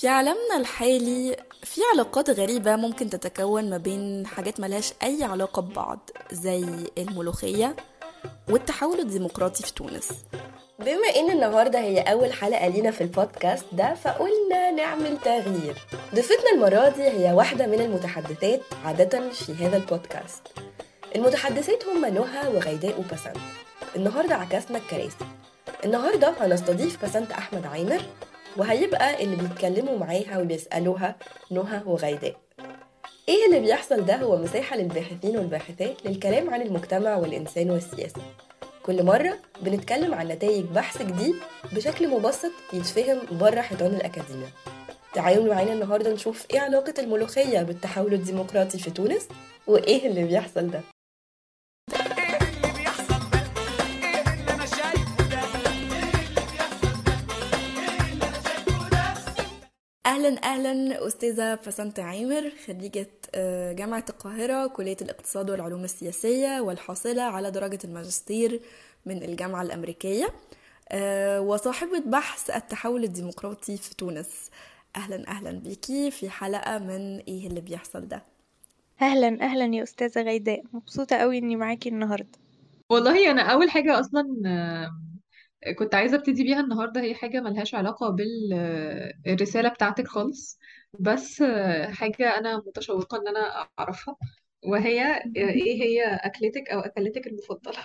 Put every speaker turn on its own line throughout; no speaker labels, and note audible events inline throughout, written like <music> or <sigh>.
في عالمنا الحالي في علاقات غريبة ممكن تتكون ما بين حاجات ملهاش أي علاقة ببعض زي الملوخية والتحول الديمقراطي في تونس.
بما إن النهاردة هي أول حلقة لينا في البودكاست ده فقلنا نعمل تغيير. ضيفتنا المرة دي هي واحدة من المتحدثات عادة في هذا البودكاست. المتحدثات هم نهى وغيداء وبسنت. النهاردة عكسنا الكراسي. النهاردة هنستضيف بسنت أحمد عامر وهيبقى اللي بيتكلموا معاها وبيسألوها نهى وغيداء. إيه اللي بيحصل ده هو مساحة للباحثين والباحثات للكلام عن المجتمع والإنسان والسياسة. كل مرة بنتكلم عن نتائج بحث جديد بشكل مبسط يتفهم بره حيطان الأكاديمية. تعالوا معانا النهاردة نشوف إيه علاقة الملوخية بالتحول الديمقراطي في تونس وإيه اللي بيحصل ده.
أهلا أهلا أستاذة بسنت عامر خريجة آه، جامعة القاهرة كلية الاقتصاد والعلوم السياسية والحاصلة على درجة الماجستير من الجامعة الأمريكية. آه، وصاحبة بحث التحول الديمقراطي في تونس. أهلا أهلا بيكي في حلقة من إيه اللي بيحصل ده.
أهلا أهلا يا أستاذة غيداء. مبسوطة قوي إني معاكي النهارده.
والله أنا أول حاجة أصلا كنت عايزة أبتدي بيها النهارده هي حاجة ملهاش علاقة بالرساله بتاعتك خالص. بس آه، حاجة أنا متشوقة إن أنا أعرفها وهي آه، إيه هي أكلتك أو أكلتك المفضلة؟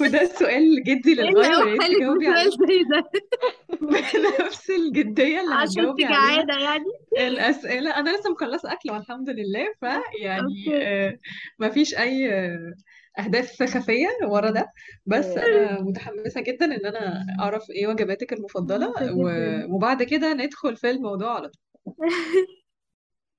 وده سؤال جدي إيه
اللي
ويا ريت
اوحالك
تجاوبي
بسؤال
عليه
زي ده؟
بنفس الجدية اللي
عشان
هتجاوبي عليها.
جعانه يعني؟
الأسئلة أنا لسه مخلصة أكل والحمد لله فيعني
أوكي.
آه، مفيش أي آه، أهداف خفية ورا ده. بس أنا متحمسة جدا إن أنا أعرف إيه وجباتك
جدا
و- وبعد كده ندخل في الموضوع على طول. <laughs>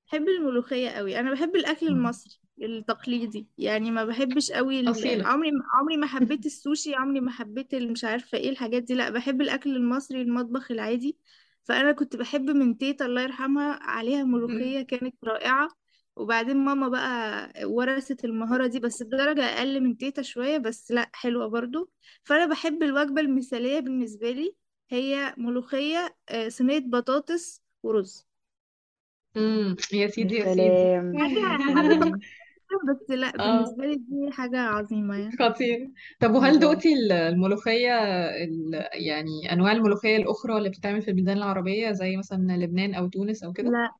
بحب الملوخية قوي. أنا بحب الأكل المصري التقليدي. يعني ما بحبش قوي ال...
أصيلة.
عمري <laughs> عمري ما حبيت السوشي عمري ما حبيت ال- مش عارفة إيه الحاجات دي. لأ بحب الأكل المصري المطبخ العادي. فأنا كنت بحب من تيتا الله يرحمها عليها ملوخية كانت رائعة. وبعدين ماما بقى ورثت المهارة دي بس بدرجه أقل من تيتا شوية بس لأ حلوة برضو. فأنا بحب الوجبة المثالية بالنسبة لي هي ملوخية آه، صينية بطاطس ورز.
امم يا سيدي يا سيدي.
سلام.
حاجة
مم. <laughs>
بس لأ
آه.
بالنسبة لي دي حاجة عظيمة يعني.
خطير. طب وهل
الله
دوقتي ال- الملوخية ال- يعني أنواع الملوخية الأخرى اللي بتتعمل في البلدان العربية زي مثلا لبنان أو تونس أو كده؟
لأ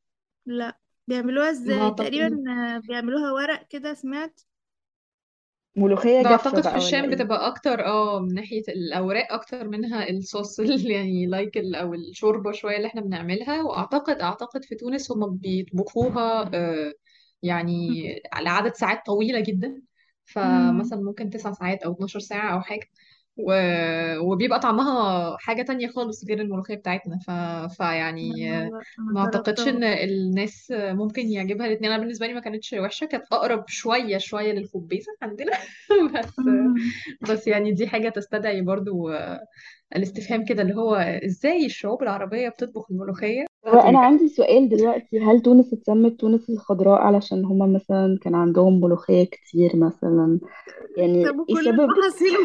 لأ. بيعملوها
ما
إزاي تقريبا
أعتقد
آه، بيعملوها ورق كده سمعت؟
ملوخية
ده
جافة
أعتقد في
بقى ولا
الشام
إيه؟
بتبقى أكتر آه من ناحية الأوراق أكتر منها الصوص ال- <laughs> يعني لايك ال أو الشوربة شوية اللي إحنا بنعملها. وأعتقد أعتقد في تونس هم بيطبخوها آه، يعني على عدد ساعات طويلة جدا.
مم.
فمثلا ممكن تسع ساعات أو 12 ساعة أو حاجة. و... وبيبقى طعمها حاجة تانية خالص غير الملوخية بتاعتنا. ف... فيعني ما أعتقدش
جربتها
ان الناس ممكن يعجبها الاتنين. أنا بالنسبة لي ما كانتش وحشة كانت أقرب شوية شوية للخبيزة عندنا. <laughs> بس
مم.
بس يعني دي حاجة تستدعي برضو الاستفهام كده اللي هو إزاي الشعوب العربية بتطبخ الملوخية
هو أنا عندي سؤال دلوقتي هل تونس اتسمت تونس الخضراء علشان هما مثلا كان عندهم ملوخية كتير مثلا؟ يعني
طب
إيه
وكل
سبب
المحاصيل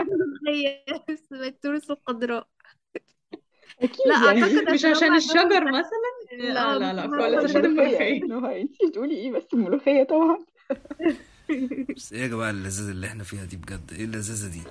الملوخية <laughs> بس التورس الخضراء. لا
أكيد
أعتقد
يعني
مش
عشان هم
عشان
عندهم
الشجر مثلا؟ لا
آه
لا لا
لا
خالص عشان
الملوخية.
الملوخية. <laughs>
نهى أنتي بتقولي إيه بس الملوخية طبعا؟
بس إيه يا جماعة اللذاذة اللي إحنا فيها دي بجد؟ إيه اللذاذة دي؟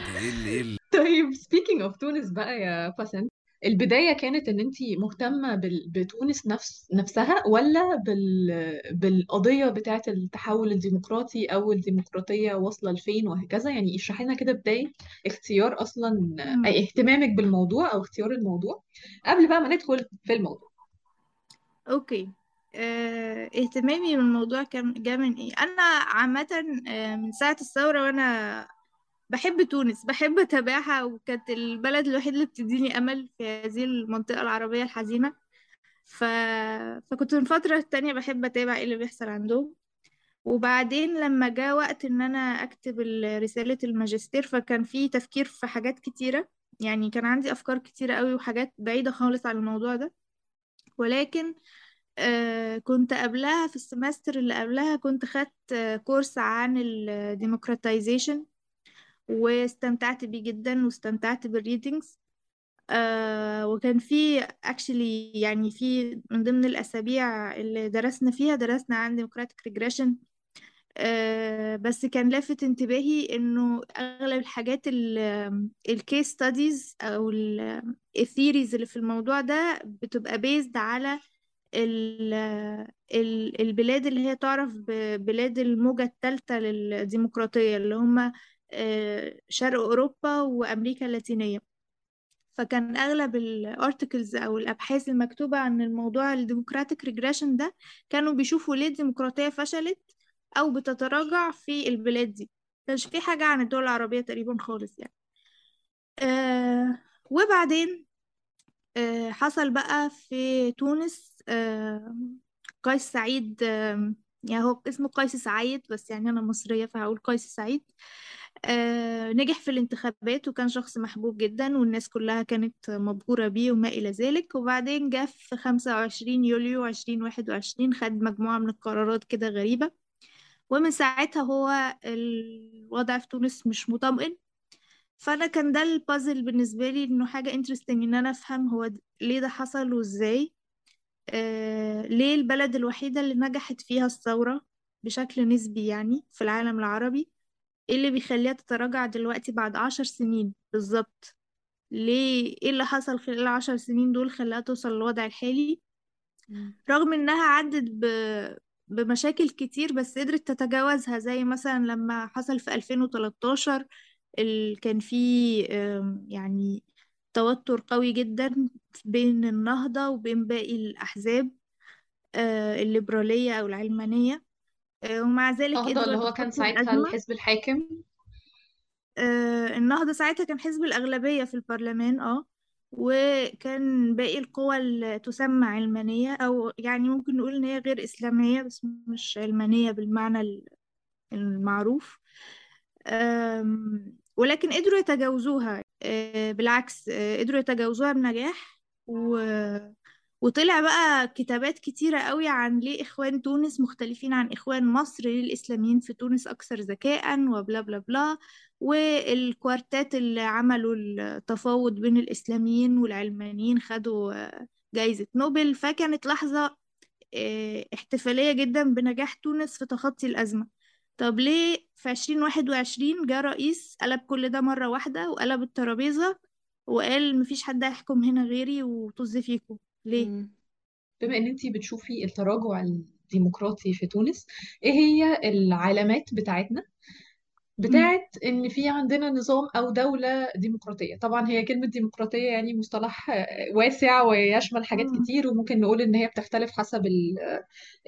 ده إيه اللي إيه اللي
طيب speaking of تونس بقى يا باسنت البداية كانت إن انت مهتمة بال... بتونس نفس نفسها ولا بال... بالقضية بتاعة التحول الديمقراطي أو الديمقراطية واصلة لفين وهكذا؟ يعني اشرحي لنا كده بداية اختيار
أصلا.
اي اهتمامك بالموضوع أو اختيار الموضوع قبل بقى ما ندخل في الموضوع.
okay. آه اهتمامي بالموضوع كان جا من إيه؟ أنا عامة آه، من ساعة الثورة وأنا بحب تونس بحب أتابعها وكانت البلد الوحيد اللي بتديني أمل في هذه المنطقة العربية الحزينة. ف... فكنت من فترة تانية بحب أتابع إيه اللي بيحصل عندهم. وبعدين لما جاء وقت إن أنا أكتب ال- رسالة الماجستير فكان في تفكير في حاجات كتيرة. يعني كان عندي أفكار كتيرة قوي وحاجات بعيدة خالص عن الموضوع ده. ولكن آه كنت قبلها في ال semester اللي قبلها كنت خدت آه، course عن ال democratization واستمتعت بيه جدا واستمتعت بال readings آه وكان في actually يعني في من ضمن الأسابيع اللي درسنا فيها درسنا عن democratic regression. آه بس كان لافت انتباهي إنه أغلب الحاجات ال case studies أو ال theories اللي في الموضوع ده بتبقى based على ال ال البلاد اللي هي تعرف ببلاد الموجة الثالثة للديمقراطية اللي هم شرق أوروبا وأمريكا اللاتينية. فكان أغلب ال articles أو الأبحاث المكتوبة عن الموضوع ال democratic regression ده كانوا بيشوفوا ليه الديمقراطية فشلت أو بتتراجع في البلاد دي. كانش في حاجة عن الدول العربية تقريبا خالص يعني. آه وبعدين آه حصل بقى في تونس آه قيس سعيد آه يعني هو اسمه قيس سعيد بس يعني أنا مصرية فهقول قيس سعيد. آه نجح في الانتخابات وكان شخص محبوب جدا والناس كلها كانت مبهورة بيه وما إلى ذلك. وبعدين جه في 25 يوليو 2021 خد مجموعة من القرارات كده غريبة. ومن ساعتها هو الوضع في تونس مش مطمئن. فأنا كان ده البازل بالنسبة لي إنه حاجة interesting إن أنا أفهم هو ليه ده حصل وإزاي. آه ليه البلد الوحيدة اللي نجحت فيها الثورة بشكل نسبي يعني في العالم العربي؟ إيه اللي بيخليها تتراجع دلوقتي بعد عشر سنين بالظبط؟ ليه؟ إيه اللي حصل خلال العشر سنين دول خلاها توصل للوضع الحالي؟ رغم إنها عدت ب... بمشاكل كتير بس قدرت تتجاوزها زي مثلا لما حصل في 2013 ال... كان في يعني توتر قوي جدا بين النهضة وبين باقي الأحزاب الليبرالية أو العلمانية. ومع ذلك
النهضة اللي هو كان
يتخطوا
ساعتها
الأزمة.
الحزب الحاكم.
آه، النهضة ساعتها كان حزب الأغلبية في البرلمان آه وكان باقي القوى اللي تسمى علمانية أو يعني ممكن نقول إن هي غير إسلامية بس مش علمانية بالمعنى ال- المعروف. ولكن قدروا يتجاوزوها آه، بالعكس آه، قدروا يتجاوزوها بنجاح و... وطلع بقى كتابات كتيرة قوي عن ليه إخوان تونس مختلفين عن إخوان مصر ليه الإسلاميين في تونس أكثر ذكاء وبلا بلا بلا. والكوارتات اللي عملوا التفاوض بين الإسلاميين والعلمانيين خدوا جايزة نوبل. فكانت لحظة آه، احتفالية جدا بنجاح تونس في تخطي الأزمة. طب ليه في عشرين واحد وعشرين جه رئيس قلب كل ده مرة واحدة وقلب الترابيزة وقال مفيش حد هيحكم هنا غيري وطز فيكم؟ ليه؟
مم.
بما إن أنتي بتشوفي التراجع الديمقراطي في تونس إيه هي العلامات بتاعتنا. بتاعت إن في عندنا نظام أو دولة ديمقراطية. طبعا هي كلمة ديمقراطية يعني مصطلح واسع ويشمل حاجات. كتير وممكن نقول إن هي بتختلف حسب ال-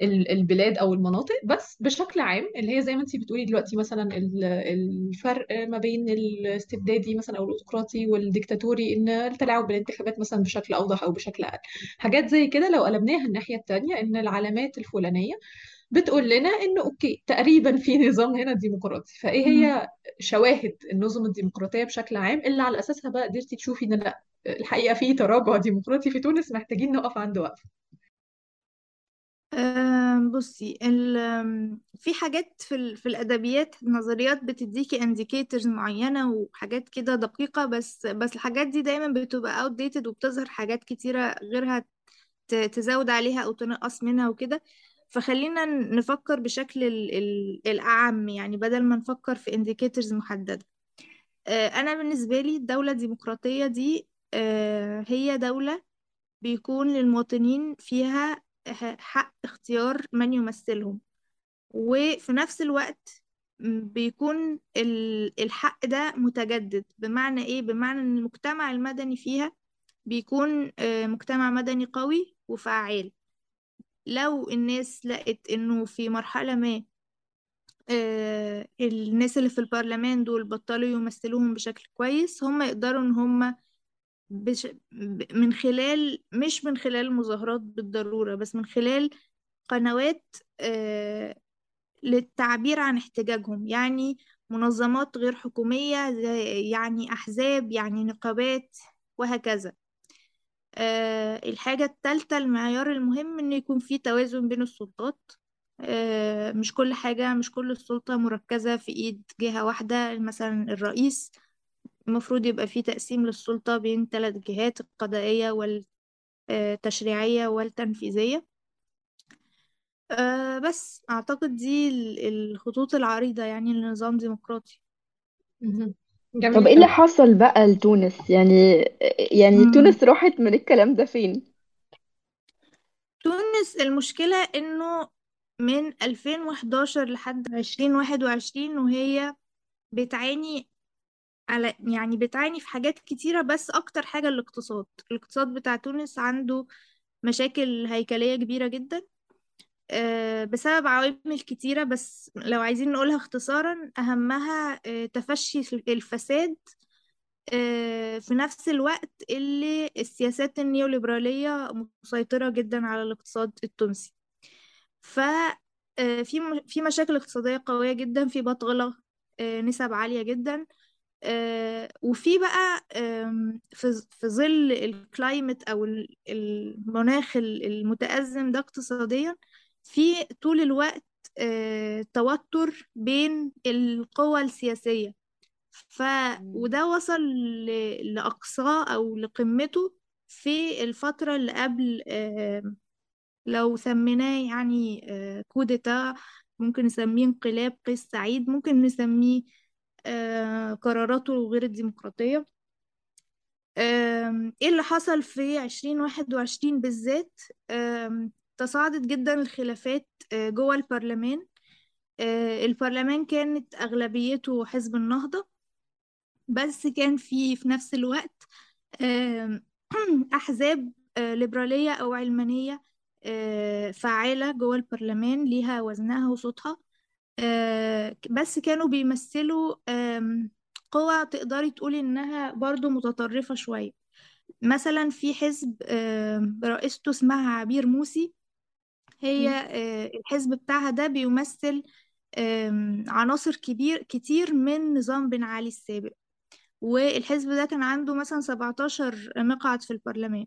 ال- البلاد أو المناطق. بس بشكل عام اللي هي زي ما أنتي بتقولي دلوقتي مثلا ال- الفرق ما بين الاستبدادي مثلا أو الاوتقراطي والديكتاتوري إن التلاعب بالانتخابات مثلا بشكل أوضح أو بشكل أقل. حاجات زي كده لو قلبناها الناحية التانية إن العلامات الفلانية بتقول لنا إنه أوكي تقريبا في نظام هنا ديمقراطي. فإيه
مم.
هي شواهد النظم الديمقراطية بشكل عام؟ اللي على أساسها بقى قدرتي تشوفي إن لأ الحقيقة في تراجع ديمقراطي في تونس محتاجين نقف عند وقفه
أم، بصي في حاجات في ال في الأدبيات نظريات بتديكي indicators معينة وحاجات كده دقيقة بس بس الحاجات دي دايما بتبقى outdated وبتظهر حاجات كتيرة غيرها تزود عليها أو تنقص منها وكده. فخلينا نفكر بشكل ال ال الأعم يعني بدل ما نفكر في indicators محددة. أه، أنا بالنسبة لي الدولة الديمقراطية دي أه، هي دولة بيكون للمواطنين فيها حق اختيار من يمثلهم. وفي نفس الوقت بيكون ال- الحق ده متجدد. بمعنى إيه؟ بمعنى إن المجتمع المدني فيها بيكون آه، مجتمع مدني قوي وفعال. لو الناس لقت إنه في مرحلة ما آه، الناس اللي في البرلمان دول بطلوا يمثلوهم بشكل كويس هم يقدروا إن هم بش... من خلال مش من خلال المظاهرات بالضرورة بس من خلال قنوات آه، للتعبير عن احتجاجهم. يعني منظمات غير حكومية يعني أحزاب يعني نقابات وهكذا. آه، الحاجة التالتة المعيار المهم إن يكون في توازن بين السلطات. آه، مش كل حاجة مش كل السلطة مركزة في إيد جهة واحدة مثلا الرئيس المفروض يبقى في تقسيم للسلطة بين ثلاث جهات القضائية والتشريعية والتنفيذية. آه، بس أعتقد دي ال- الخطوط العريضة يعني لنظام ديمقراطي.
طب
جميل
إيه اللي
قوي
حصل بقى لتونس؟ يعني يعني
مم.
تونس راحت من الكلام ده فين؟
تونس المشكلة إنه من 2011 لحد 2021 وهي بتعاني على يعني بتعاني في حاجات كتيرة بس أكتر حاجة الاقتصاد. الاقتصاد بتاع تونس عنده مشاكل هيكلية كبيرة جدا. بسبب عوامل كتيرة بس لو عايزين نقولها اختصارا أهمها آه، تفشي الفساد آه، في نفس الوقت اللي السياسات النيوليبرالية مسيطرة جدا على الاقتصاد التونسي. ف آه، في مشاكل اقتصادية قوية جدا في بطالة آه، نسب عالية جدا. آه، وفي بقى في ظل الكلايمت ال- المناخ ال- المتأزم ده اقتصاديا في طول الوقت آه، توتر بين القوى السياسية. ف وده وصل ل- لأقصاه أو لقمته في الفترة اللي قبل آم، لو سميناه يعني آه، كوديتا ممكن نسميه انقلاب قيس سعيد ممكن نسميه آه، قراراته غير الديمقراطية. إيه اللي حصل في عشرين واحد وعشرين بالذات؟ تصاعدت جدا الخلافات آه، جوه البرلمان. آه، البرلمان كانت أغلبيته حزب النهضة بس كان في في نفس الوقت <clears throat> أحزاب آه، ليبرالية أو علمانية فعالة جوه البرلمان ليها وزنها وصوتها. بس كانوا بيمثلوا قوى تقدري تقولي إنها برضو متطرفة شوية. مثلا في حزب رئيسته اسمها عبير موسي هي. آه، الحزب بتاعها ده بيمثل عناصر كبير كتير من نظام بن علي السابق. والحزب ده كان عنده مثلا 17 مقعد في البرلمان.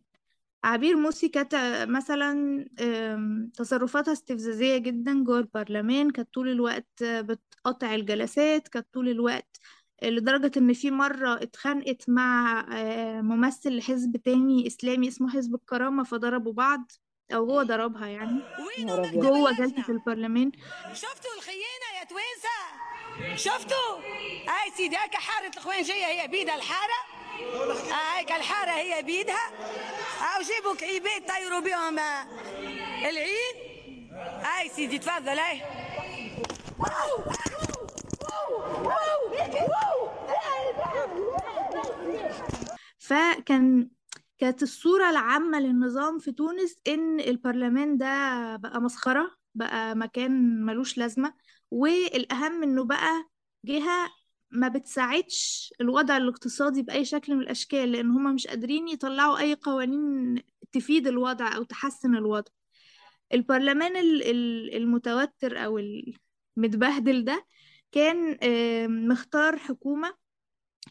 عبير موسي كانت مثلا آم، تصرفاتها استفزازية جدا جوه البرلمان. كانت طول الوقت بتقطع الجلسات. كانت طول الوقت لدرجة إن في مرة اتخانقت مع آه، ممثل لحزب تاني إسلامي اسمه حزب الكرامة فضربوا بعض. أو هو ضربها يعني. جوه جلسة البرلمان.
شفتوا الخيانة يا توانسة شفتوا؟ هاي سيدي هاك حارة الخوانجية هي بيدها الحارة. هايك الحارة هي بيدها. هاو جيبوا كعيبات طيروا بهم آه، العيد هاي سيدي تفضل هاي.
فكان كانت الصورة العامة للنظام في تونس إن البرلمان ده بقى مسخرة بقى مكان ملوش لازمة والأهم إنه بقى جهة ما بتساعدش الوضع الاقتصادي بأي شكل من الأشكال لأن هما مش قادرين يطلعوا أي قوانين تفيد الوضع أو تحسن الوضع. البرلمان ال- ال- المتوتر أو المتبهدل ده كان مختار حكومة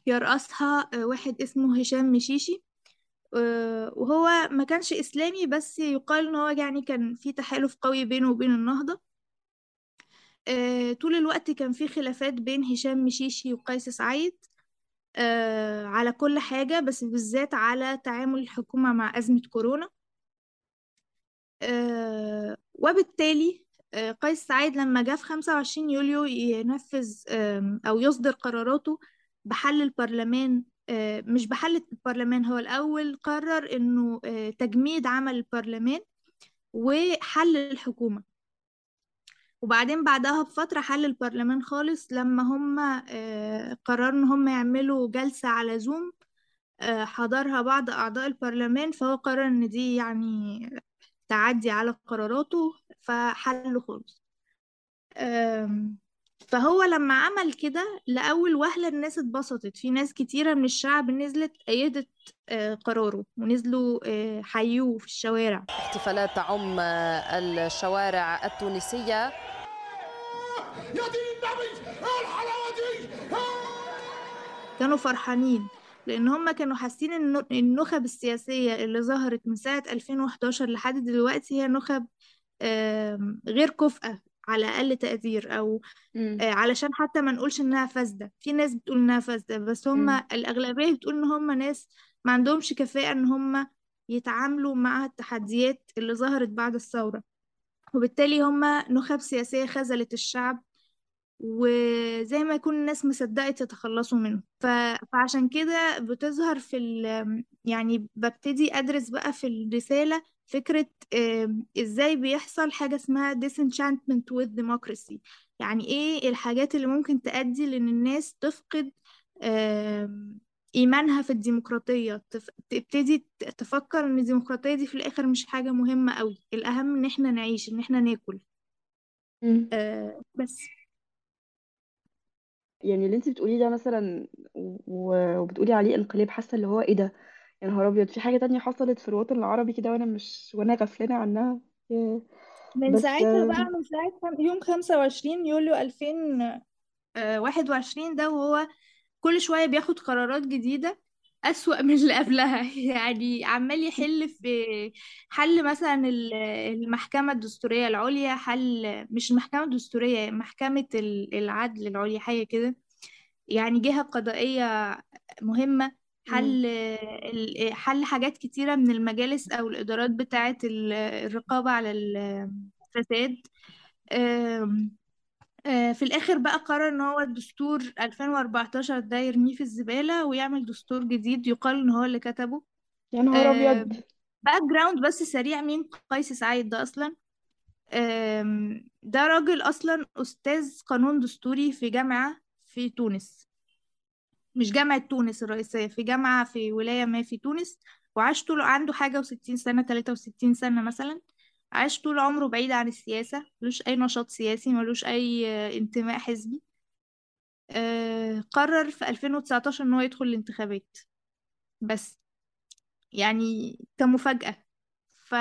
يرأسها آه، واحد اسمه هشام مشيشي. وهو ما كانش إسلامي بس يقال إن هو يعني كان في تحالف قوي بينه وبين النهضة. آه، طول الوقت كان في خلافات بين هشام مشيشي وقيس سعيد آه، على كل حاجة بس بالذات على تعامل الحكومة مع أزمة كورونا. آه، وبالتالي آه، قيس سعيد لما جه في 25 يوليو ينفذ أو يصدر قراراته بحل البرلمان آه، مش بحل البرلمان. هو الأول قرر إنه آه، تجميد عمل البرلمان وحل الحكومة. وبعدين بعدها بفترة حل البرلمان خالص لما هم آه، قرروا إن هم يعملوا جلسة على زوم آه، حضرها بعض أعضاء البرلمان. فهو قرر إن دي يعني تعدي على قراراته فحله خالص. فهو لما عمل كده لأول وهلة الناس اتبسطت. في ناس كتيرة من الشعب نزلت أيدت آه، قراره ونزلوا آه، حيوه في الشوارع.
احتفالات تعم الشوارع التونسية.
كانوا فرحانين لأن هم كانوا حاسين إن النخب السياسية اللي ظهرت من ساعة 2011 لحد دلوقتي هي نخب غير كفءة على أقل تقدير أو
مم.
آه، علشان حتى ما نقولش إنها فاسدة في ناس بتقول إنها فاسدة بس هم
مم.
الأغلبية بتقول إن هم ناس ما عندهمش كفاءة إن هم يتعاملوا مع التحديات اللي ظهرت بعد الثورة وبالتالي هم نخب سياسية خذلت الشعب وزي ما يكون الناس مصدقت يتخلصوا منه. ف... فعشان كده بتظهر في ال... يعني ببتدي أدرس بقى في الرسالة فكرة إزاي بيحصل حاجة اسمها disenchantment with democracy. يعني إيه الحاجات اللي ممكن تؤدي لأن الناس تفقد إيمانها في الديمقراطية. تبتدي تفكر إن الديمقراطية دي في الآخر مش حاجة مهمة قوي الأهم إن إحنا نعيش إن إحنا ناكل. آه بس.
يعني اللي انت بتقوليه ده مثلا و- وبتقولي عليه انقلاب حاسة اللي هو إيه ده؟ يا نهار أبيض في حاجة تانية حصلت في الوطن العربي كده وأنا مش وأنا غفلانة عنها؟ ياه.
من
بس
ساعتها بقى من ساعة خم- يوم 25 يوليو 2021 ده وهو كل شوية بياخد قرارات جديدة. أسوأ من اللي قبلها. <laughs> يعني عمال يحل في حل مثلا ال- المحكمة الدستورية العليا حل مش المحكمة الدستورية محكمة ال- العدل العليا حاجة كده. يعني جهة قضائية مهمة
مم.
حل ال- حل حاجات كتيرة من المجالس أو الإدارات بتاعة ال- الرقابة على الفساد. في الآخر بقى قرر إن هو الدستور 2014 ده يرميه في الزبالة ويعمل دستور جديد يقال إن هو اللي كتبه.
يا نهار
أبيض. background بس سريع مين؟ قيس سعيد ده أصلا. ده راجل أصلا أستاذ قانون دستوري في جامعة في تونس. مش جامعة تونس الرئيسية في جامعة في ولاية ما في تونس وعاش طول عنده حاجة وستين سنة تلاتة وستين سنة مثلا. عاش طول عمره بعيد عن السياسة ملوش أي نشاط سياسي ملوش أي انتماء حزبي. آه، قرر في 2019 إن هو يدخل الانتخابات. بس. يعني كمفاجأة. ف...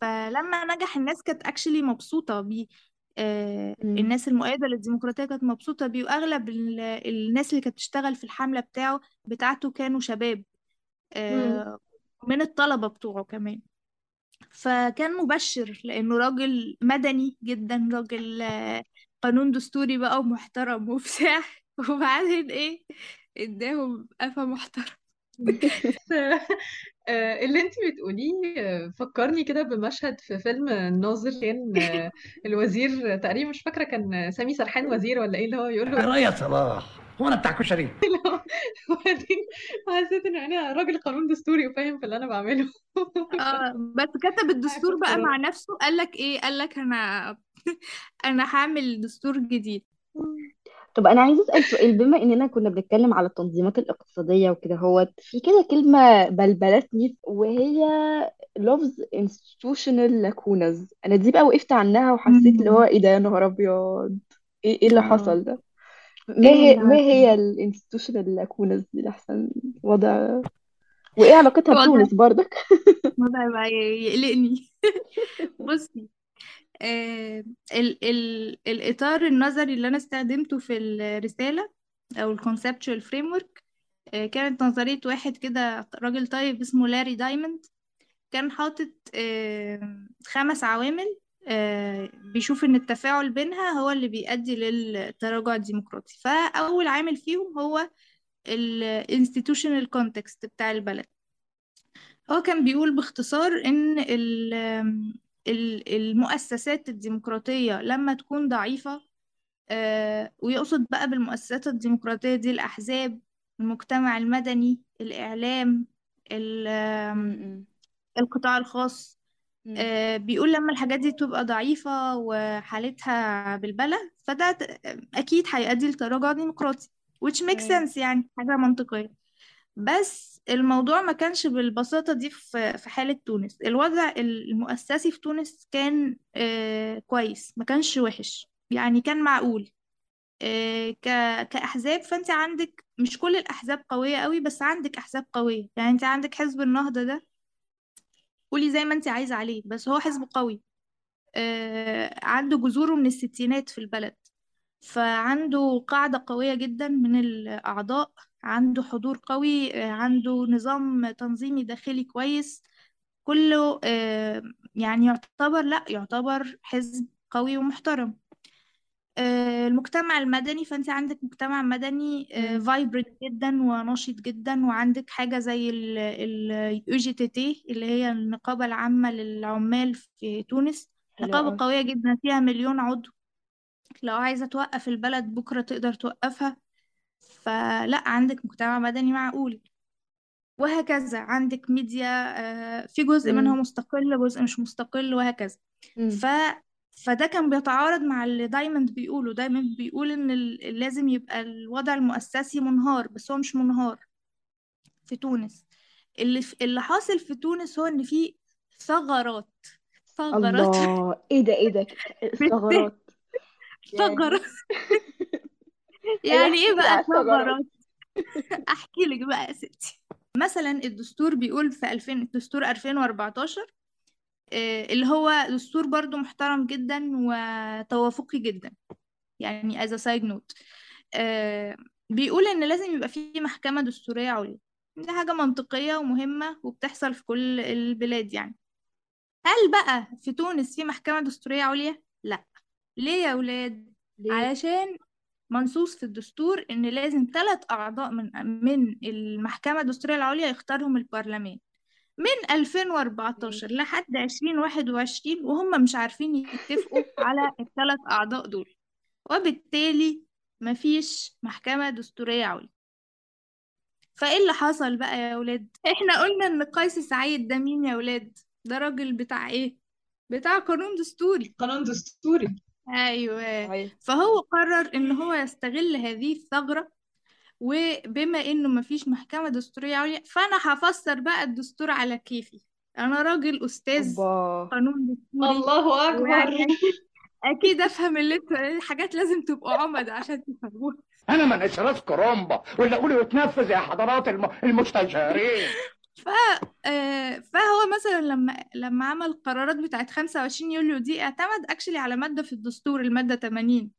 فلما نجح الناس كانت اكشلي مبسوطة بيه آه،. الناس المؤيدة للديمقراطية كانت مبسوطة بيه. وأغلب ال- الناس اللي كانت بتشتغل في الحملة بتاعه بتاعته كانوا شباب. آه، من الطلبة بتوعه كمان. فكان مبشر لأنه راجل مدني جدا راجل آه، قانون دستوري بقى ومحترم وبتاع. <laughs> وبعدين إيه؟ إداهم قفا محترم. <laughs> <laughs>
آه، اللي انت بتقوليه آه، فكرني كده بمشهد في فيلم الناظر كان آه، الوزير تقريبا مش فاكرة كان سامي سرحان وزير ولا إيه اللي هو يقول له
يا صلاح هو أنا بتاع كشري. <laughs>
وبعدين حسيت إن أنا راجل قانون دستوري وفاهم في اللي أنا بعمله.
آه بس كتب الدستور بقى <laughs> مع. نفسه قال لك إيه؟ قال لك أنا <laughs> أنا هعمل دستور جديد.
طب أنا عايزة أسأل سؤال بما إننا كنا بنتكلم على التنظيمات الاقتصادية وكده هو في كده كلمة بلبلتني وهي ال institutional lacunas. أنا دي بقى وقفت عنها وحسيت اللي هو إيه ده يا نهار أبيض! إيه إيه اللي
آه.
حصل ده؟ إيه
ما
هي ما هي ال institutional lacunas دي احسن وضع؟ وإيه علاقتها بتونس برضك؟
وضع بقى يقلقني. <laughs> بصي ال ال الإطار النظري اللي أنا استخدمته في الرسالة أو ال conceptual framework آه كانت نظرية واحد كده راجل طيب اسمه لاري دايموند. كان حاطط آه خمس عوامل آه بيشوف إن التفاعل بينها هو اللي بيؤدي للتراجع الديمقراطي. فأول عامل فيهم هو ال institutional context بتاع البلد. هو كان بيقول باختصار إن ال- ال- المؤسسات الديمقراطية لما تكون ضعيفة آه، ويقصد بقى بالمؤسسات الديمقراطية دي الأحزاب المجتمع المدني الإعلام القطاع الخاص. آه، بيقول لما الحاجات دي تبقى ضعيفة وحالتها بالبلة فده أكيد هيؤدي لتراجع ديمقراطي which makes sense يعني حاجة منطقية. بس الموضوع ما كانش بالبساطة دي في حالة تونس. الوضع المؤسسي في تونس كان آه كويس ما كانش وحش. يعني كان معقول. آه كأحزاب فأنت عندك مش كل الأحزاب قوية قوي بس عندك أحزاب قوية. يعني أنت عندك حزب النهضة ده قولي زي ما أنت عايزة عليه بس هو حزب قوي. آه عنده جذوره من الستينات في البلد. فعنده قاعدة قوية جدا من الأعضاء عنده حضور قوي آه، عنده نظام تنظيمي داخلي كويس. كله آه، يعني يعتبر لا يعتبر حزب قوي ومحترم. آه، المجتمع المدني فأنت عندك مجتمع مدني. vibrant جدا ونشيط جدا وعندك حاجة زي ال UGTT اللي هي النقابة العامة للعمال في تونس.
حلو
نقابة
قوي
قوية جدا فيها مليون عضو. لو عايزة توقف البلد بكرة تقدر توقفها. فلا عندك مجتمع مدني معقول. وهكذا عندك ميديا آه، في جزء منها. مستقل جزء مش مستقل وهكذا. ف فده كان بيتعارض مع اللي دايموند بيقوله. دايموند بيقول إن لازم يبقى الوضع المؤسسي منهار بس هو مش منهار. في تونس. اللي اللي حاصل في تونس هو إن في ثغرات. ثغرات.
الله إيه ده إيه ده. <laughs>
ثغرات.
أيوه <laughs>
يعني
احكي إيه
بقى ثغرات احكي لك بقى يا ستي. مثلا الدستور بيقول في 2000 الدستور 2014 آه، اللي هو دستور برضو محترم جدا وتوافقي جدا. يعني as a side note. آه، بيقول إن لازم يبقى في محكمة دستورية عليا. دي حاجة منطقية ومهمة وبتحصل في كل البلاد يعني. هل بقى في تونس في محكمة دستورية عليا؟ لا. ليه يا ولاد؟
ليه؟
علشان منصوص في الدستور إن لازم ثلاث أعضاء من من المحكمة الدستورية العليا يختارهم البرلمان. من 2014
ماشي
لحد 2021 وهم مش عارفين يتفقوا <laughs> على الثلاث أعضاء دول. وبالتالي مفيش محكمة دستورية عليا. فإيه اللي حصل بقى يا ولاد؟ إحنا قلنا إن قيس سعيد ده مين يا ولاد؟ ده راجل بتاع إيه؟ بتاع قانون دستوري.
قانون دستوري.
أيوه.
صحيح
فهو قرر إن هو يستغل هذه الثغرة وبما إنه مفيش محكمة دستورية عليا فأنا هفسر بقى الدستور على كيفي. أنا راجل أستاذ
أوبا.
قانون دستوري
الله أكبر.
ويعني أكيد أفهم اللي أنتوا حاجات لازم تبقوا عمد عشان تفهموها.
أنا ما انقشراش كرومبا ولا أقول يتنفذ يا حضرات الم... المستشارين. <laughs>
ف آه، فهو مثلا لما لما عمل القرارات بتاعت 25 يوليو دي اعتمد اكشلي على مادة في الدستور المادة 80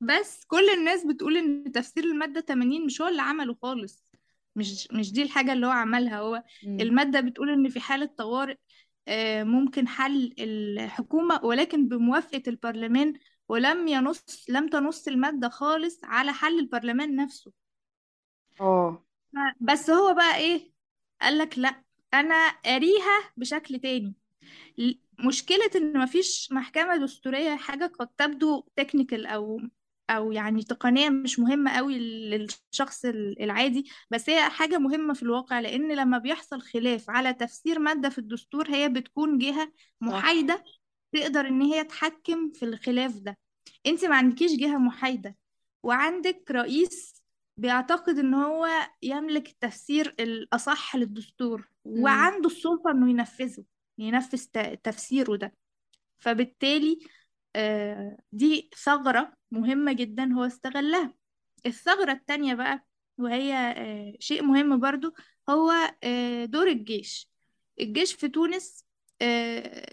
بس كل الناس بتقول إن تفسير المادة 80 مش هو اللي عمله خالص. مش مش دي الحاجة اللي هو عملها. هو
مم.
المادة بتقول إن في حالة طوارئ آه، ممكن حل الحكومة ولكن بموافقة البرلمان ولم ينص لم تنص المادة خالص على حل البرلمان نفسه.
آه.
بس هو بقى إيه؟ قالك لا أنا أريها بشكل تاني. مشكلة إن مفيش محكمة دستورية حاجة قد تبدو تكنيكال أو أو يعني تقنيا مش مهمة قوي للشخص ال- العادي بس هي حاجة مهمة في الواقع لأن لما بيحصل خلاف على تفسير مادة في الدستور هي بتكون جهة
صح.
محايدة تقدر إن هي تحكم في الخلاف ده. أنت ما عندكيش جهة محايدة. وعندك رئيس بيعتقد إن هو يملك التفسير الأصح للدستور
مم.
وعنده السلطة إنه ينفذه ينفذ تفسيره ده. فبالتالي آه، دي ثغرة مهمة جدا هو استغلها. الثغرة التانية بقى وهي آه، شيء مهم برضو هو آه، دور الجيش. الجيش في تونس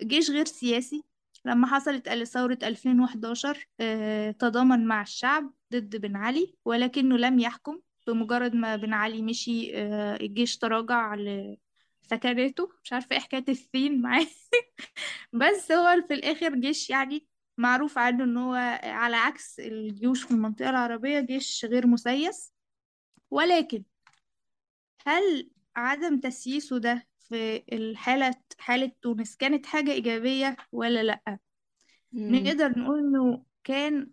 جيش غير سياسي. لما حصلت ثورة 2011 آه، تضامن مع الشعب ضد بن علي ولكنه لم يحكم بمجرد ما بن علي مشي آه، الجيش تراجع لسكناته مش عارفة إيه حكاية الثين معاه. <laughs> بس هو في الآخر جيش يعني معروف عنه إن هو على عكس الجيوش في المنطقة العربية جيش غير مسيس. ولكن هل عدم تسييسه ده في الحالة حالة تونس كانت حاجة إيجابية ولا لأ؟
مم.
نقدر نقول إنه كان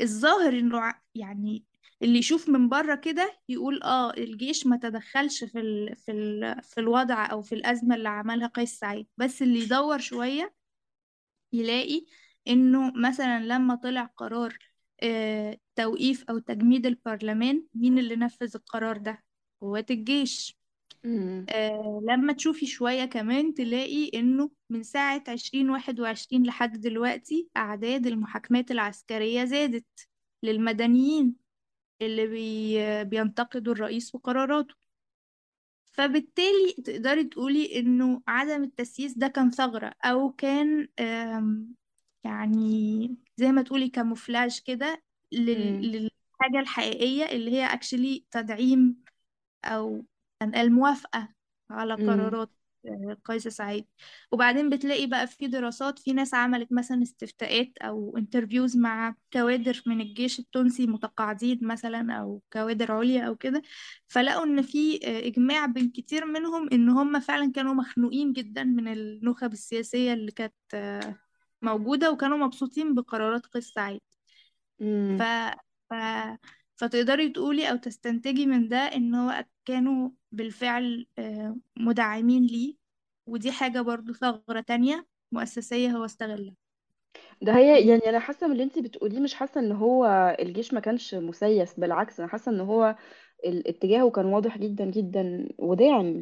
الظاهر إنه يعني اللي يشوف من بره كده يقول آه الجيش ما تدخلش في ال في ال في الوضع أو في الأزمة اللي عملها قيس سعيد بس اللي يدور شوية يلاقي إنه مثلا لما طلع قرار آه، توقيف أو تجميد البرلمان مين اللي نفذ القرار ده قوات الجيش
مم.
آه، لما تشوفي شوية كمان تلاقي إنه من ساعة 2021 لحد دلوقتي أعداد المحاكمات العسكرية زادت للمدنيين اللي بي بينتقدوا الرئيس وقراراته فبالتالي تقدري تقولي إنه عدم التسييس ده كان ثغرة أو كان آم، يعني زي ما تقولي camouflage كده. للحاجة الحقيقية اللي هي actually تدعيم أو الموافقة على. قرارات آه، قيس سعيد. وبعدين بتلاقي بقى في دراسات في ناس عملت مثلا استفتاءات أو interviews مع كوادر من الجيش التونسي متقاعدين مثلا أو كوادر عليا أو كده فلقوا إن في آه، إجماع بين كتير منهم إن هم فعلا كانوا مخنوقين جدا من النخب السياسية اللي كانت آه، موجودة وكانوا مبسوطين بقرارات قيس سعيد. ف...
امم
ف... فتقدري تقولي أو تستنتجي من ده إن هو كانوا بالفعل آه، مدعمين ليه. ودي حاجة برضو ثغرة تانية مؤسسية هو استغلها.
ده هي يعني أنا حاسة من اللي انت بتقوليه مش حاسة إن هو الجيش ما كانش مسيس بالعكس أنا حاسة إن هو ال- اتجاهه كان واضح جدا جدا وداعم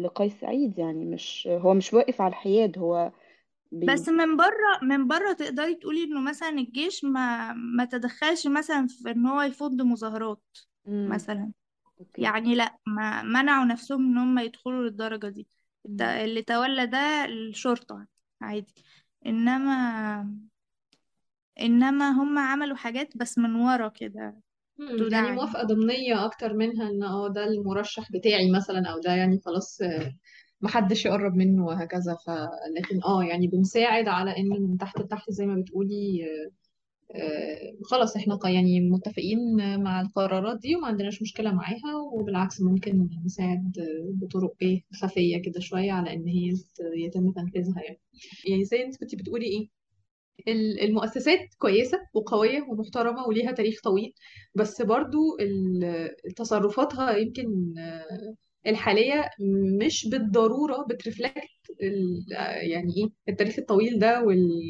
لقيس سعيد يعني مش هو مش واقف على الحياد هو بي
بس من بره من بره تقدري تقولي إنه مثلا الجيش ما ما تدخلش مثلا في إن هو يفض مظاهرات
امم
مثلا.
okay.
يعني لأ ما منعوا نفسهم إن هم يدخلوا للدرجة دي.
مم.
اللي تولى ده الشرطة عادي. إنما إنما هم عملوا حاجات بس من ورا كده.
مم، يعني
تدعم
موافقة ضمنية أكتر منها إن آه ده المرشح بتاعي مثلا أو ده يعني خلاص محدش يقرب منه وهكذا. ف لكن آه يعني بنساعد على إن من تحت لتحت زي ما بتقولي آه، خلاص إحنا يعني متفقين مع القرارات دي وما عندناش مشكلة معاها وبالعكس ممكن نساعد بطرق إيه خفية كده شوية على إن هي يتم تنفيذها يعني. يعني زي أنت كنت بتقولي إيه ال- المؤسسات كويسة وقوية ومحترمة وليها تاريخ طويل بس برضو تصرفاتها يمكن الحالية مش بالضرورة بترفلكت يعني إيه التاريخ الطويل ده وال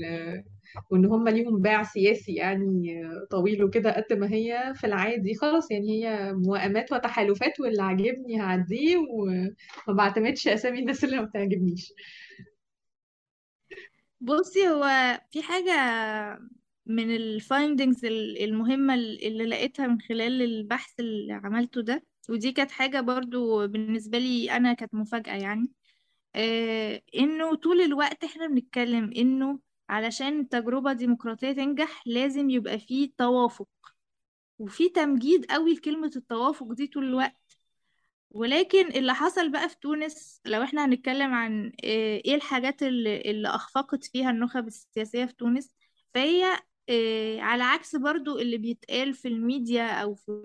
وإن هم ليهم باع سياسي يعني طويل وكده قد ما هي في العادي. خلاص يعني هي موائمات وتحالفات واللي عاجبني هعديه وما بعتمدش أسامي الناس اللي ما بتعجبنيش.
بصي هو في حاجة من ال findings المهمة اللي لقيتها من خلال البحث اللي عملته ده ودي كانت حاجة برضو بالنسبة لي أنا كانت مفاجأة يعني. آه إنه طول الوقت إحنا بنتكلم إنه علشان التجربة ديمقراطية تنجح لازم يبقى فيه توافق وفي تمجيد قوي لكلمة التوافق دي طول الوقت. ولكن اللي حصل بقى في تونس لو إحنا هنتكلم عن آه، إيه الحاجات اللي, اللي أخفقت فيها النخب السياسية في تونس فهي آه، على عكس برضو اللي بيتقال في الميديا أو في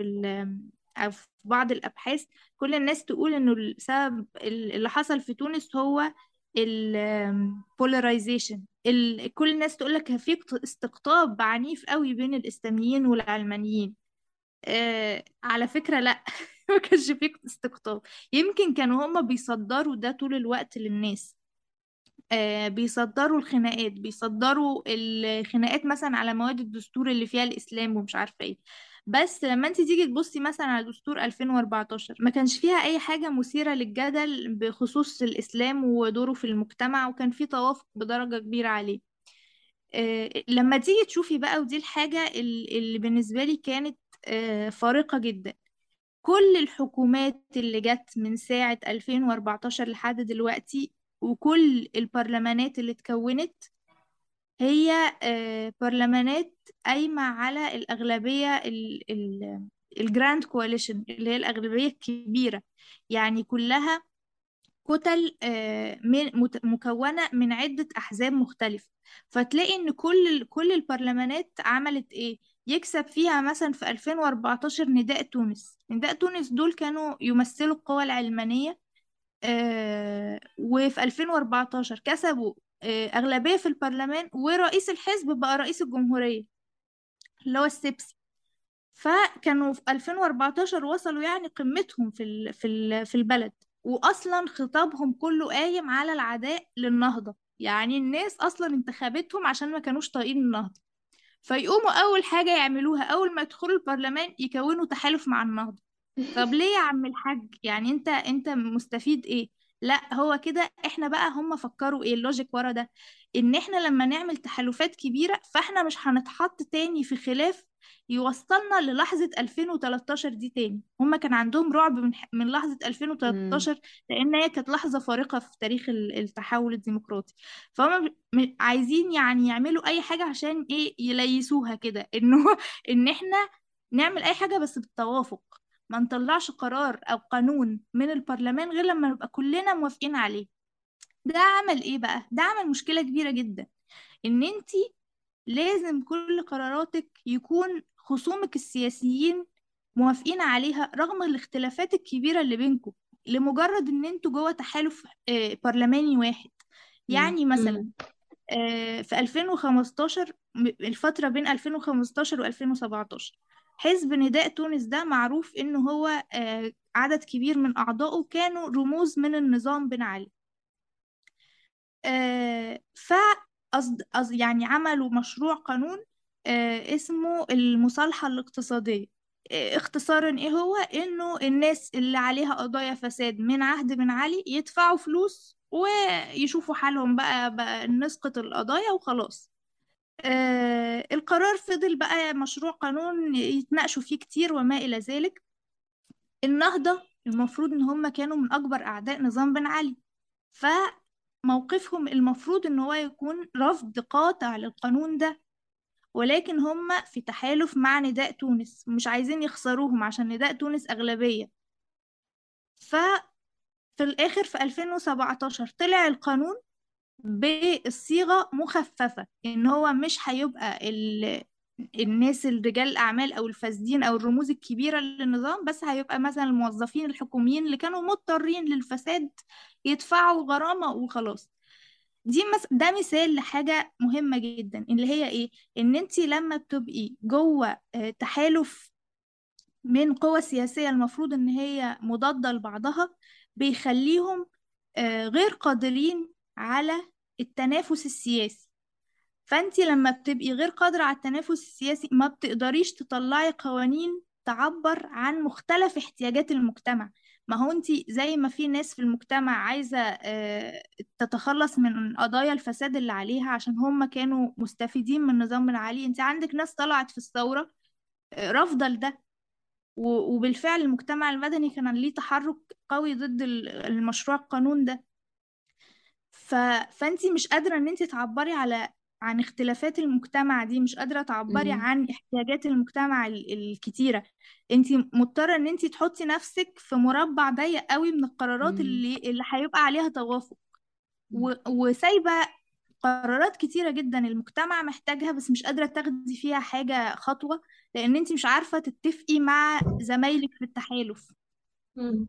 في بعض الأبحاث كل الناس تقول إنه السبب اللي حصل في تونس هو ال polarization كل الناس تقول لك في استقطاب عنيف قوي بين الإسلاميين والعلمانيين. آه على فكرة لأ <laughs> ما كانش فيه استقطاب. يمكن كانوا هما بيصدروا ده طول الوقت للناس. آه بيصدروا الخناقات بيصدروا الخناقات مثلا على مواد الدستور اللي فيها الإسلام ومش عارفة إيه. بس لما انت تيجي تبصي مثلا على دستور 2014 ما كانش فيها أي حاجة مثيرة للجدل بخصوص الإسلام ودوره في المجتمع وكان في توافق بدرجة كبيرة عليه. آه، لما تيجي تشوفي بقى ودي الحاجة ال- اللي بالنسبة لي كانت آه، فارقة جدا. كل الحكومات اللي جت من ساعة 2014 لحد دلوقتي وكل البرلمانات اللي اتكونت هي آه، برلمانات قايمة على الأغلبية ال grand coalition اللي هي الأغلبية الكبيرة. يعني كلها كتل آه، مكونة من عدة أحزاب مختلفة. فتلاقي إن كل كل البرلمانات عملت إيه؟ يكسب فيها مثلا في 2014 نداء تونس. نداء تونس دول كانوا يمثلوا القوى العلمانية آه، وفي 2014 كسبوا أغلبية في البرلمان ورئيس الحزب بقى رئيس الجمهورية اللي هو السبسي فكانوا في 2014 وصلوا يعني قمتهم في في في البلد. واصلا خطابهم كله قايم على العداء للنهضة. يعني الناس أصلا انتخبتهم عشان ما كانوش طايقين النهضة. فيقوموا أول حاجة يعملوها أول ما يدخلوا البرلمان يكونوا تحالف مع النهضة. طب ليه يا عم الحاج؟ يعني أنت أنت مستفيد إيه؟ لا هو كده إحنا بقى هم فكروا إيه اللوجيك ورا ده؟ إن إحنا لما نعمل تحالفات كبيرة فإحنا مش هنتحط تاني في خلاف يوصلنا للحظة 2013 دي تاني. هم كان عندهم رعب من من
امم
2013 لأن هي كانت لحظة فارقة في تاريخ ال- التحول الديمقراطي. فهم عايزين يعني يعملوا أي حاجة عشان إيه يليسوها كده. انه إن إحنا نعمل أي حاجة بس بالتوافق. ما نطلعش قرار أو قانون من البرلمان غير لما نبقى كلنا موافقين عليه. ده عمل إيه بقى؟ ده عمل مشكلة كبيرة جدا. إن انتي لازم كل قراراتك يكون خصومك السياسيين موافقين عليها رغم الاختلافات الكبيرة اللي بينكم لمجرد إن أنتوا جوه تحالف آه، برلماني واحد. يعني مثلا آه، في 2015 م- الفترة بين 2015 و 2017 حزب نداء تونس ده معروف إنه هو آه، عدد كبير من أعضائه كانوا رموز من النظام بن علي. آه، ف يعني عملوا مشروع قانون آه، اسمه المصالحة الاقتصادية. اختصارا إيه هو؟ إنه الناس اللي عليها قضايا فساد من عهد بن علي يدفعوا فلوس ويشوفوا حالهم بقى, بقى نسقط القضايا وخلاص. آه، القرار فضل بقى مشروع قانون يتناقشوا فيه كتير وما إلى ذلك. النهضة المفروض إن هم كانوا من أكبر أعداء نظام بن علي. فموقفهم المفروض إن هو يكون رفض قاطع للقانون ده ولكن هم في تحالف مع نداء تونس. مش عايزين يخسروهم عشان نداء تونس أغلبية. ففي الآخر في 2017 طلع القانون بالصيغة مخففة إن هو مش هيبقى ال... الناس الرجال الأعمال أو الفاسدين أو الرموز الكبيرة للنظام بس هيبقى مثلا الموظفين الحكوميين اللي كانوا مضطرين للفساد يدفعوا غرامة وخلاص دي مس... ده مثال لحاجة مهمة جدا اللي هي إيه؟ إن أنت لما بتبقي جوه آه، تحالف من قوى سياسية المفروض إن هي مضادة لبعضها بيخليهم آه، غير قادرين على التنافس السياسي. فأنت لما بتبقي غير قادرة على التنافس السياسي ما بتقدريش تطلعي قوانين تعبر عن مختلف احتياجات المجتمع. ما هو انت زي ما في ناس في المجتمع عايزة آه، تتخلص من قضايا الفساد اللي عليها عشان هم كانوا مستفيدين من النظام العالي. انت عندك ناس طلعت في الثورة آه، رافضة لده. وبالفعل المجتمع المدني كان ليه تحرك قوي ضد ال- المشروع القانون ده. ف... فانت مش قادرة ان انت تعبري على عن اختلافات المجتمع دي مش قادرة تعبري
مم.
عن احتياجات المجتمع ال- الكتيرة انت مضطرة ان انت تحطي نفسك في مربع ضيق قوي من القرارات
مم.
اللي اللي هيبقى عليها توافق و... وسايبة قرارات كتيرة جدا المجتمع محتاجها بس مش قادرة تاخدي فيها حاجة خطوة لأن انت مش عارفة تتفقي مع زمايلك في التحالف
مم.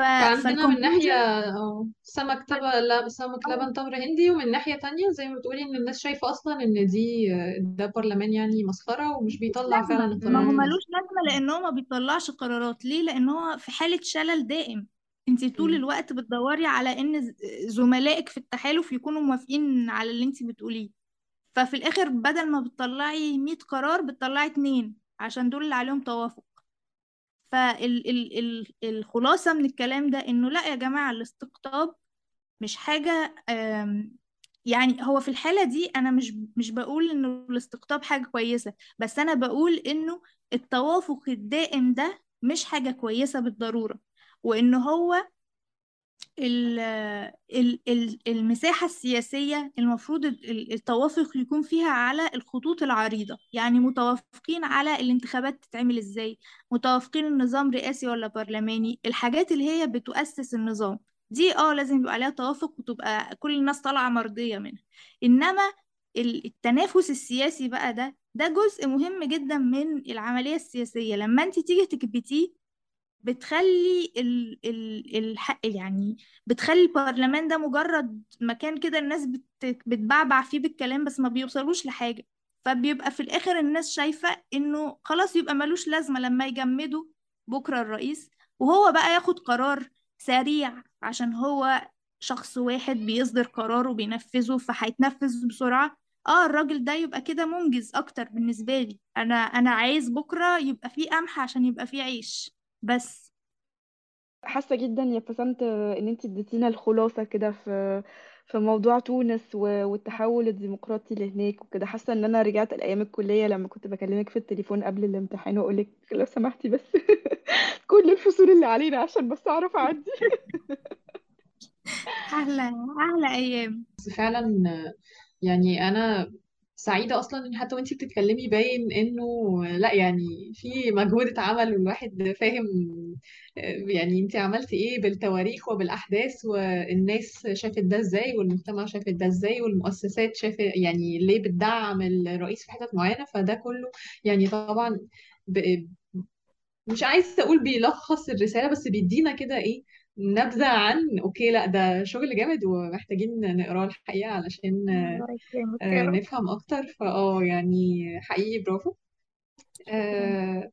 ف...
فعندنا من ناحية آه سمك تبع لا سمك لبن تمر هندي ومن ناحية تانية زي ما بتقولي إن الناس شايفة أصلا إن دي ده برلمان يعني مسخرة ومش بيطلع فعلا
لازمة ما هو
القرارات.
ملوش لازمة لأن هو ما بيطلعش قرارات. ليه؟ لأن هو في حالة شلل دائم. انت طول
مم.
الوقت بتدوري على إن ز- زملائك في التحالف يكونوا موافقين على اللي انت بتقوليه. ففي الآخر بدل ما بتطلعي 100 قرار بتطلعي اتنين عشان دول اللي عليهم توافق. فالخلاصة من الكلام ده إنه لأ يا جماعة الاستقطاب مش حاجة يعني هو في الحالة دي أنا مش مش بقول إنه الاستقطاب حاجة كويسة بس أنا بقول إنه التوافق الدائم ده مش حاجة كويسة بالضرورة وإن هو المساحة السياسية المفروض ال- ال- التوافق يكون فيها على الخطوط العريضة. يعني متوافقين على الانتخابات تتعمل إزاي؟ متوافقين النظام رئاسي ولا برلماني؟ الحاجات اللي هي بتؤسس النظام. دي آه لازم يبقى عليها توافق وتبقى كل الناس طالعة مرضية منها. إنما ال- التنافس السياسي بقى ده ده جزء مهم جدا من العملية السياسية. لما أنت تيجي تكبتيه بتخلي ال ال الحق يعني بتخلي البرلمان ده مجرد مكان كده الناس بت بتبعبع فيه بالكلام بس ما بيوصلوش لحاجة. فبيبقى في الآخر الناس شايفة إنه خلاص يبقى ملوش لازمة لما يجمدوا بكرة الرئيس وهو بقى ياخد قرار سريع عشان هو شخص واحد بيصدر قرار وبينفذه فهيتنفذ بسرعة. آه الراجل ده يبقى كده منجز أكتر بالنسبة لي. أنا أنا عايز بكرة يبقى فيه قمح عشان يبقى فيه عيش. بس.
حاسة جدا يا بسنت إن انت اديتينا الخلاصة كده في في موضوع تونس و- والتحول الديمقراطي اللي هناك وكده. حاسة إن أنا رجعت لأيام الكلية لما كنت بكلمك في التليفون قبل الامتحان وأقولك لو سمحتي بس <laughs> كل الفصول اللي علينا عشان بس أعرف أعدي. <laughs>
أحلى أحلى أيام.
بس فعلا يعني أنا سعيدة أصلا إن حتى وأنتي بتتكلمي باين إنه لأ يعني في مجهود اتعمل والواحد فاهم آه، يعني أنتي عملتي إيه بالتواريخ وبالأحداث والناس شافت ده إزاي والمجتمع شافت ده إزاي والمؤسسات شافت يعني ليه بتدعم الرئيس في حتت معينة فده كله يعني طبعا ب- مش عايزة أقول بيلخص الرسالة بس بيدينا كده إيه نبذة عن أوكي لأ ده شغل جامد ومحتاجين نقراه الحقيقة علشان آه، نفهم أكتر. فأه يعني حقيقي برافو. آه،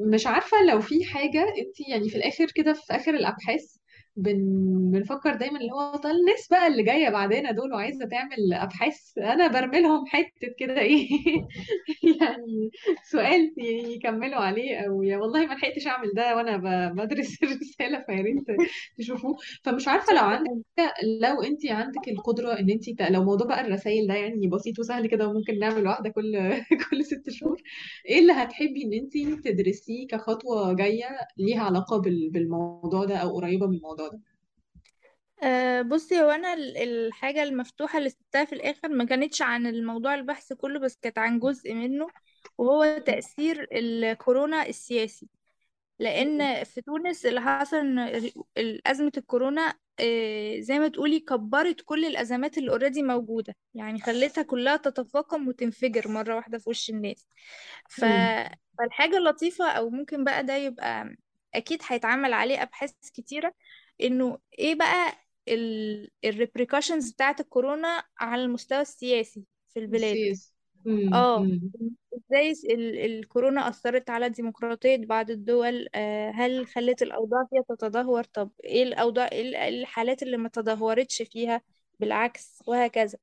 مش عارفة لو في حاجة انت يعني في الآخر كده في آخر الأبحاث بن... بنفكر دايما اللي هو طال الناس بقى اللي جاية بعدنا دول وعايزة تعمل أبحاث. أنا برمي لهم حتة كده إيه؟ <laughs> يعني سؤال يكملوا عليه أو يا والله ما لحقتش أعمل ده وأنا ب... بدرس <laughs> الرسالة فيا ريت تشوفوه. فمش عارفة لو عندك لو انت عندك القدرة إن انت ت... لو موضوع بقى الرسائل ده يعني بسيط وسهل كده وممكن نعمل واحدة كل <laughs> كل ست شهور إيه اللي هتحبي إن انت تدرسيه كخطوة جاية ليها علاقة بال... بالموضوع ده أو قريبة من الموضوع ده
أه بصي هو أنا ال- الحاجة المفتوحة اللي سبتها في الآخر ما كانتش عن الموضوع البحث كله بس كانت عن جزء منه وهو تأثير الكورونا السياسي. لأن في تونس اللي حصل إن ال- أزمة الكورونا آه، زي ما تقولي كبرت كل الأزمات اللي already موجودة يعني خلتها كلها تتفاقم وتنفجر مرة واحدة في وش الناس. ف...
مم.
فالحاجة اللطيفة أو ممكن بقى ده يبقى أكيد هيتعمل عليه أبحاث كتيرة إنه إيه بقى ال repercussions بتاعت الكورونا على المستوى السياسي في البلاد.
السياسي. آه.
إزاي ال- الكورونا أثرت على ديمقراطية بعض الدول؟ آه، هل خلت الأوضاع فيها تتدهور؟ طب إيه الأوضاع إيه ال- إيه الحالات اللي ما تدهورتش فيها؟ بالعكس وهكذا.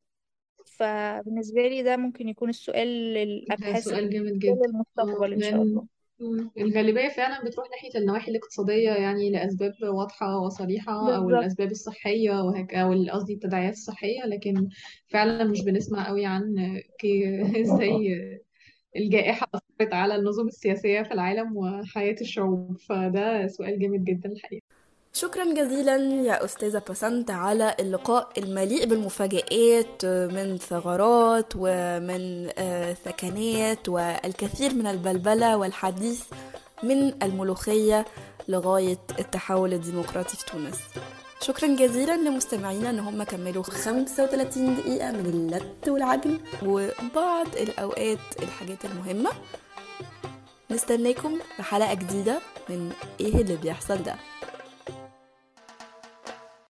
فبالنسبة لي ده ممكن يكون السؤال
ده
للأبحاث
سؤال جامد جدا.
للمستقبل إن شاء
لأن
الله.
مم. الغالبية فعلا بتروح ناحية النواحي الاقتصادية يعني لأسباب واضحة وصريحة أو
بالظبط.
الأسباب الصحية وهك أو ال- قصدي التداعيات الصحية لكن فعلا مش بنسمع قوي عن كي <laughs> إزاي الجائحة أثرت على النظم السياسية في العالم وحياة الشعوب. فده سؤال جامد جدا الحقيقة.
شكرا جزيلا يا أستاذة بسنت على اللقاء المليء بالمفاجآت من ثغرات ومن آه، ثكنات والكثير من البلبلة والحديث من الملوخية لغاية التحول الديمقراطي في تونس. شكرا جزيلا لمستمعينا إن هم كملوا 35 دقيقة من اللت والعجن وبعض الأوقات الحاجات المهمة. نستناكم في حلقة جديدة من إيه اللي بيحصل ده.